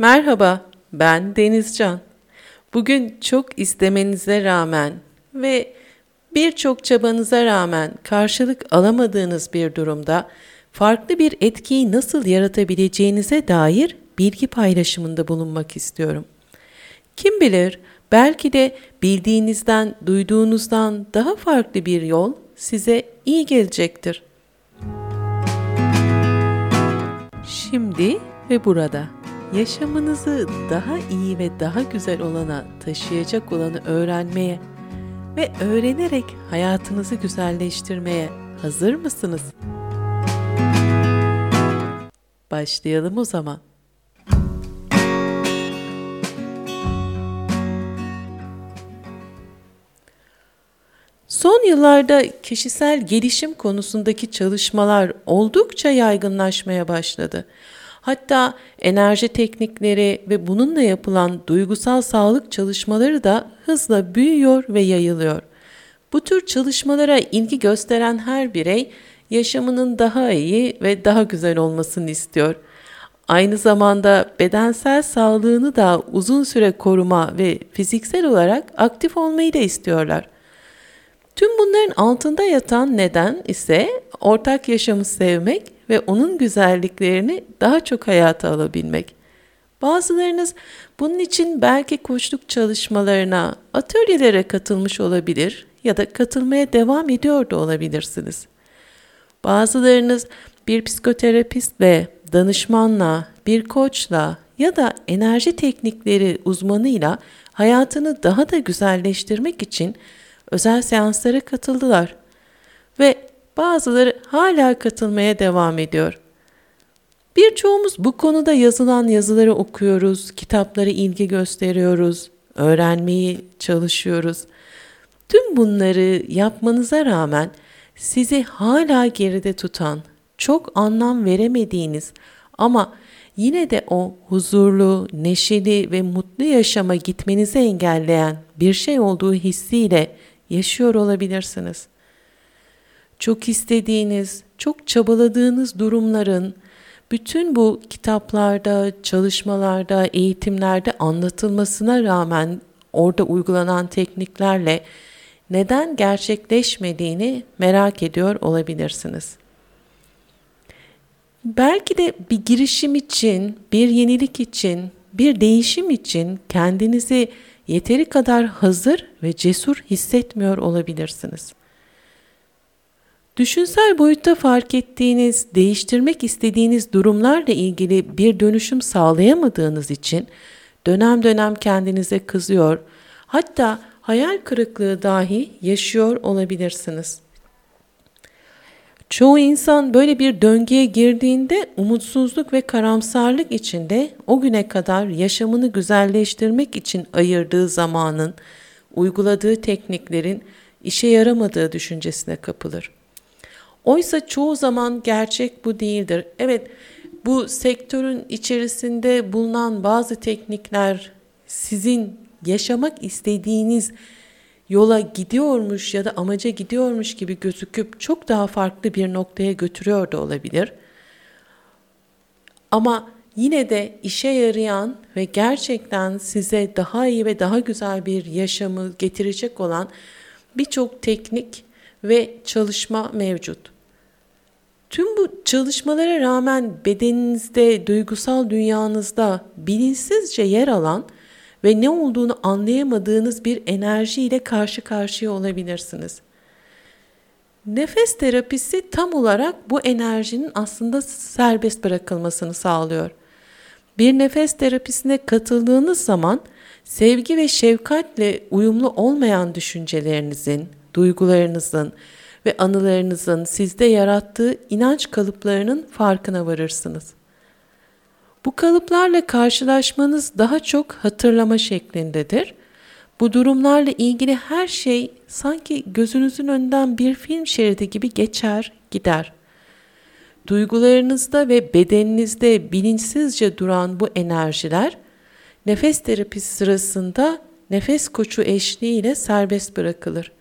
Merhaba, ben Denizcan. Bugün çok istemenize rağmen ve birçok çabanıza rağmen karşılık alamadığınız bir durumda farklı bir etkiyi nasıl yaratabileceğinize dair bilgi paylaşımında bulunmak istiyorum. Kim bilir, belki de bildiğinizden, duyduğunuzdan daha farklı bir yol size iyi gelecektir. Şimdi ve burada yaşamınızı daha iyi ve daha güzel olana taşıyacak olanı öğrenmeye ve öğrenerek hayatınızı güzelleştirmeye hazır mısınız? Başlayalım o zaman. Son yıllarda kişisel gelişim konusundaki çalışmalar oldukça yaygınlaşmaya başladı. Hatta enerji teknikleri ve bununla yapılan duygusal sağlık çalışmaları da hızla büyüyor ve yayılıyor. Bu tür çalışmalara ilgi gösteren her birey yaşamının daha iyi ve daha güzel olmasını istiyor. Aynı zamanda bedensel sağlığını da uzun süre koruma ve fiziksel olarak aktif olmayı da istiyorlar. Tüm bunların altında yatan neden ise ortak yaşamı sevmek ve onun güzelliklerini daha çok hayata alabilmek. Bazılarınız bunun için belki koçluk çalışmalarına, atölyelere katılmış olabilir ya da katılmaya devam ediyor da olabilirsiniz. Bazılarınız bir psikoterapistle, danışmanla, bir koçla ya da enerji teknikleri uzmanıyla hayatını daha da güzelleştirmek için özel seanslara katıldılar ve bazıları hala katılmaya devam ediyor. Birçoğumuz bu konuda yazılan yazıları okuyoruz, kitaplara ilgi gösteriyoruz, öğrenmeyi çalışıyoruz. Tüm bunları yapmanıza rağmen sizi hala geride tutan, çok anlam veremediğiniz ama yine de o huzurlu, neşeli ve mutlu yaşama gitmenizi engelleyen bir şey olduğu hissiyle yaşıyor olabilirsiniz. Çok istediğiniz, çok çabaladığınız durumların bütün bu kitaplarda, çalışmalarda, eğitimlerde anlatılmasına rağmen orada uygulanan tekniklerle neden gerçekleşmediğini merak ediyor olabilirsiniz. Belki de bir girişim için, bir yenilik için, bir değişim için kendinizi yeteri kadar hazır ve cesur hissetmiyor olabilirsiniz. Düşünsel boyutta fark ettiğiniz, değiştirmek istediğiniz durumlarla ilgili bir dönüşüm sağlayamadığınız için dönem dönem kendinize kızıyor, hatta hayal kırıklığı dahi yaşıyor olabilirsiniz. Çoğu insan böyle bir döngüye girdiğinde umutsuzluk ve karamsarlık içinde o güne kadar yaşamını güzelleştirmek için ayırdığı zamanın, uyguladığı tekniklerin işe yaramadığı düşüncesine kapılır. Oysa çoğu zaman gerçek bu değildir. Evet, bu sektörün içerisinde bulunan bazı teknikler sizin yaşamak istediğiniz yola gidiyormuş ya da amaca gidiyormuş gibi gözüküp çok daha farklı bir noktaya götürüyor da olabilir. Ama yine de işe yarayan ve gerçekten size daha iyi ve daha güzel bir yaşamı getirecek olan birçok teknik ve çalışma mevcut. Tüm bu çalışmalara rağmen bedeninizde, duygusal dünyanızda bilinçsizce yer alan ve ne olduğunu anlayamadığınız bir enerjiyle karşı karşıya olabilirsiniz. Nefes terapisi tam olarak bu enerjinin aslında serbest bırakılmasını sağlıyor. Bir nefes terapisine katıldığınız zaman sevgi ve şefkatle uyumlu olmayan düşüncelerinizin, duygularınızın ve anılarınızın sizde yarattığı inanç kalıplarının farkına varırsınız. Bu kalıplarla karşılaşmanız daha çok hatırlama şeklindedir. Bu durumlarla ilgili her şey sanki gözünüzün önünden bir film şeridi gibi geçer, gider. Duygularınızda ve bedeninizde bilinçsizce duran bu enerjiler nefes terapisi sırasında nefes koçu eşliğiyle serbest bırakılır.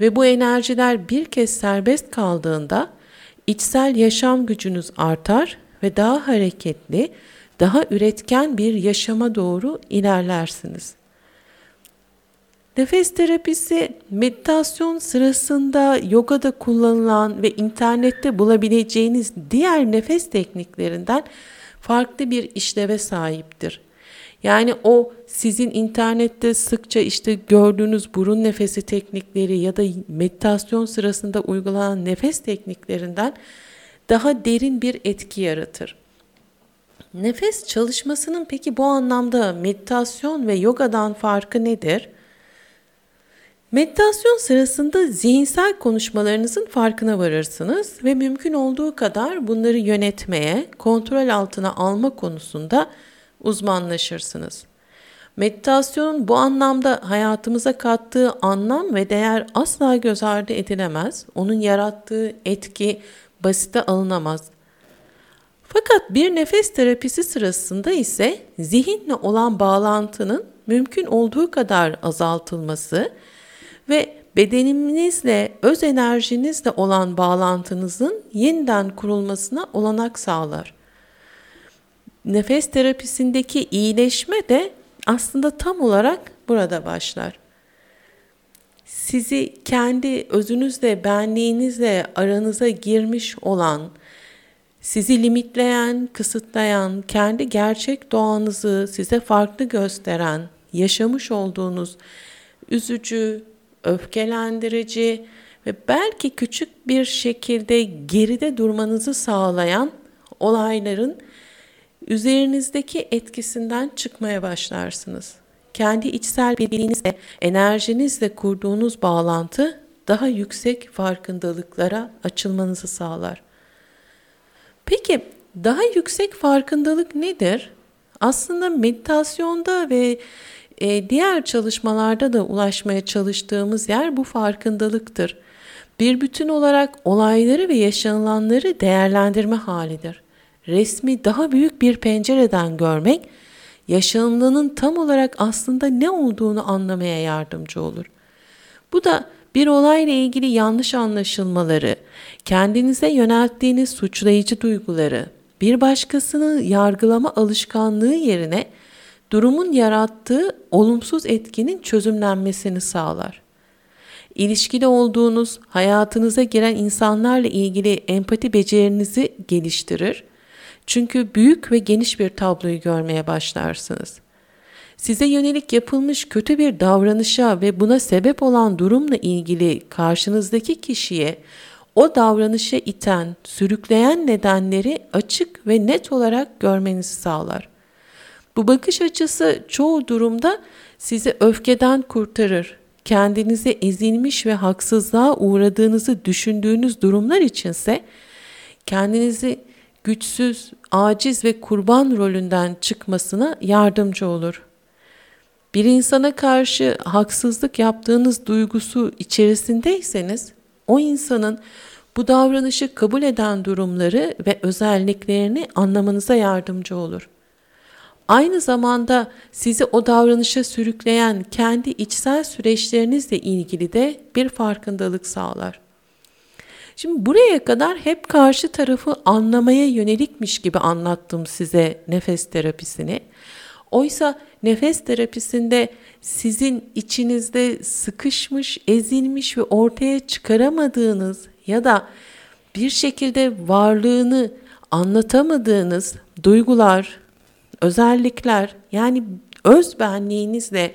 Ve bu enerjiler bir kez serbest kaldığında içsel yaşam gücünüz artar ve daha hareketli, daha üretken bir yaşama doğru ilerlersiniz. Nefes terapisi meditasyon sırasında yogada kullanılan ve internette bulabileceğiniz diğer nefes tekniklerinden farklı bir işleve sahiptir. Yani o sizin internette sıkça işte gördüğünüz burun nefesi teknikleri ya da meditasyon sırasında uygulanan nefes tekniklerinden daha derin bir etki yaratır. Nefes çalışmasının peki bu anlamda meditasyon ve yogadan farkı nedir? Meditasyon sırasında zihinsel konuşmalarınızın farkına varırsınız ve mümkün olduğu kadar bunları yönetmeye, kontrol altına alma konusunda uzmanlaşırsınız. Meditasyonun bu anlamda hayatımıza kattığı anlam ve değer asla göz ardı edilemez. Onun yarattığı etki basite alınamaz. Fakat bir nefes terapisi sırasında ise zihinle olan bağlantının mümkün olduğu kadar azaltılması ve bedeninizle, öz enerjinizle olan bağlantınızın yeniden kurulmasına olanak sağlar. Nefes terapisindeki iyileşme de aslında tam olarak burada başlar. Sizi kendi özünüzle, benliğinizle aranıza girmiş olan, sizi limitleyen, kısıtlayan, kendi gerçek doğanızı size farklı gösteren, yaşamış olduğunuz üzücü, öfkelendirici ve belki küçük bir şekilde geride durmanızı sağlayan olayların üzerinizdeki etkisinden çıkmaya başlarsınız. Kendi içsel bilginizle, enerjinizle kurduğunuz bağlantı daha yüksek farkındalıklara açılmanızı sağlar. Peki daha yüksek farkındalık nedir? Aslında meditasyonda ve e, diğer çalışmalarda da ulaşmaya çalıştığımız yer bu farkındalıktır. Bir bütün olarak olayları ve yaşanılanları değerlendirme halidir. Resmi daha büyük bir pencereden görmek, yaşanılanın tam olarak aslında ne olduğunu anlamaya yardımcı olur. Bu da bir olayla ilgili yanlış anlaşılmaları, kendinize yönelttiğiniz suçlayıcı duyguları, bir başkasını yargılama alışkanlığı yerine durumun yarattığı olumsuz etkinin çözümlenmesini sağlar. İlişkide olduğunuz, hayatınıza giren insanlarla ilgili empati becerinizi geliştirir. Çünkü büyük ve geniş bir tabloyu görmeye başlarsınız. Size yönelik yapılmış kötü bir davranışa ve buna sebep olan durumla ilgili karşınızdaki kişiye o davranışa iten, sürükleyen nedenleri açık ve net olarak görmenizi sağlar. Bu bakış açısı çoğu durumda sizi öfkeden kurtarır. Kendinizi ezilmiş ve haksızlığa uğradığınızı düşündüğünüz durumlar içinse kendinizi güçsüz, aciz ve kurban rolünden çıkmasına yardımcı olur. Bir insana karşı haksızlık yaptığınız duygusu içerisindeyseniz o insanın bu davranışı kabul eden durumları ve özelliklerini anlamanıza yardımcı olur aynı zamanda sizi o davranışa sürükleyen kendi içsel süreçlerinizle ilgili de bir farkındalık sağlar. Şimdi buraya kadar hep karşı tarafı anlamaya yönelikmiş gibi anlattım size nefes terapisini. Oysa nefes terapisinde sizin içinizde sıkışmış, ezilmiş ve ortaya çıkaramadığınız ya da bir şekilde varlığını anlatamadığınız duygular, özellikler yani öz benliğinizle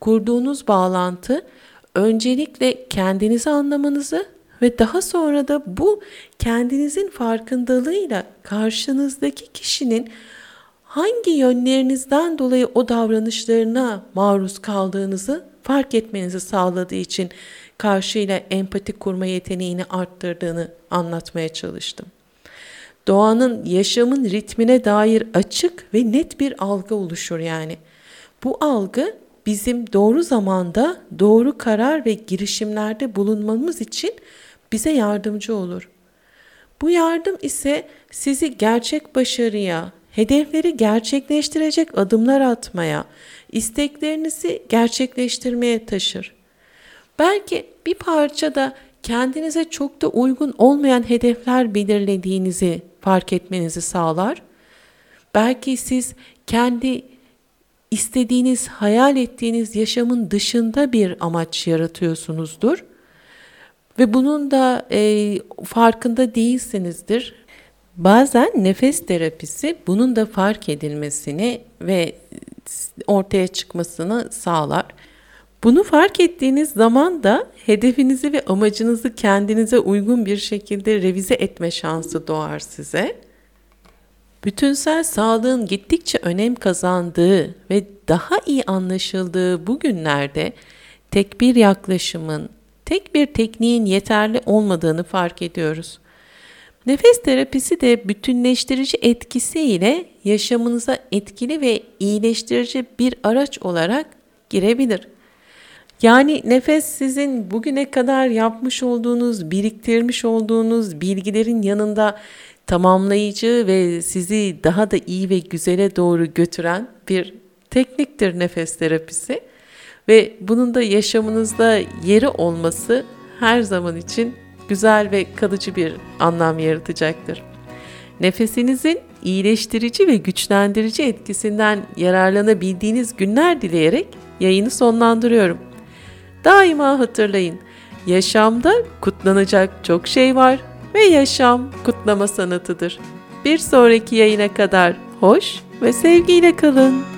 kurduğunuz bağlantı öncelikle kendinizi anlamanızı ve daha sonra da bu kendinizin farkındalığıyla karşınızdaki kişinin hangi yönlerinizden dolayı o davranışlarına maruz kaldığınızı fark etmenizi sağladığı için karşıyla empati kurma yeteneğini arttırdığını anlatmaya çalıştım doğanın yaşamın ritmine dair açık ve net bir algı oluşur yani. Bu algı bizim doğru zamanda doğru karar ve girişimlerde bulunmamız için bize yardımcı olur. Bu yardım ise sizi gerçek başarıya, hedefleri gerçekleştirecek adımlar atmaya, isteklerinizi gerçekleştirmeye taşır. Belki bir parça da kendinize çok da uygun olmayan hedefler belirlediğinizi fark etmenizi sağlar. Belki siz kendi istediğiniz, hayal ettiğiniz yaşamın dışında bir amaç yaratıyorsunuzdur. Ve bunun da e, farkında değilsinizdir. Bazen nefes terapisi bunun da fark edilmesini ve ortaya çıkmasını sağlar. Bunu fark ettiğiniz zaman da hedefinizi ve amacınızı kendinize uygun bir şekilde revize etme şansı doğar size. Bütünsel sağlığın gittikçe önem kazandığı ve daha iyi anlaşıldığı bu günlerde tek bir yaklaşımın, tek bir tekniğin yeterli olmadığını fark ediyoruz. Nefes terapisi de bütünleştirici etkisiyle yaşamınıza etkili ve iyileştirici bir araç olarak girebilir. Yani nefes sizin bugüne kadar yapmış olduğunuz, biriktirmiş olduğunuz bilgilerin yanında tamamlayıcı ve sizi daha da iyi ve güzele doğru götüren bir tekniktir nefes terapisi. Ve bunun da yaşamınızda yeri olması her zaman için güzel ve kalıcı bir anlam yaratacaktır. Nefesinizin iyileştirici ve güçlendirici etkisinden yararlanabildiğiniz günler dileyerek yayını sonlandırıyorum. Daima hatırlayın, yaşamda kutlanacak çok şey var ve yaşam kutlama sanatıdır. Bir sonraki yayına kadar hoş ve sevgiyle kalın.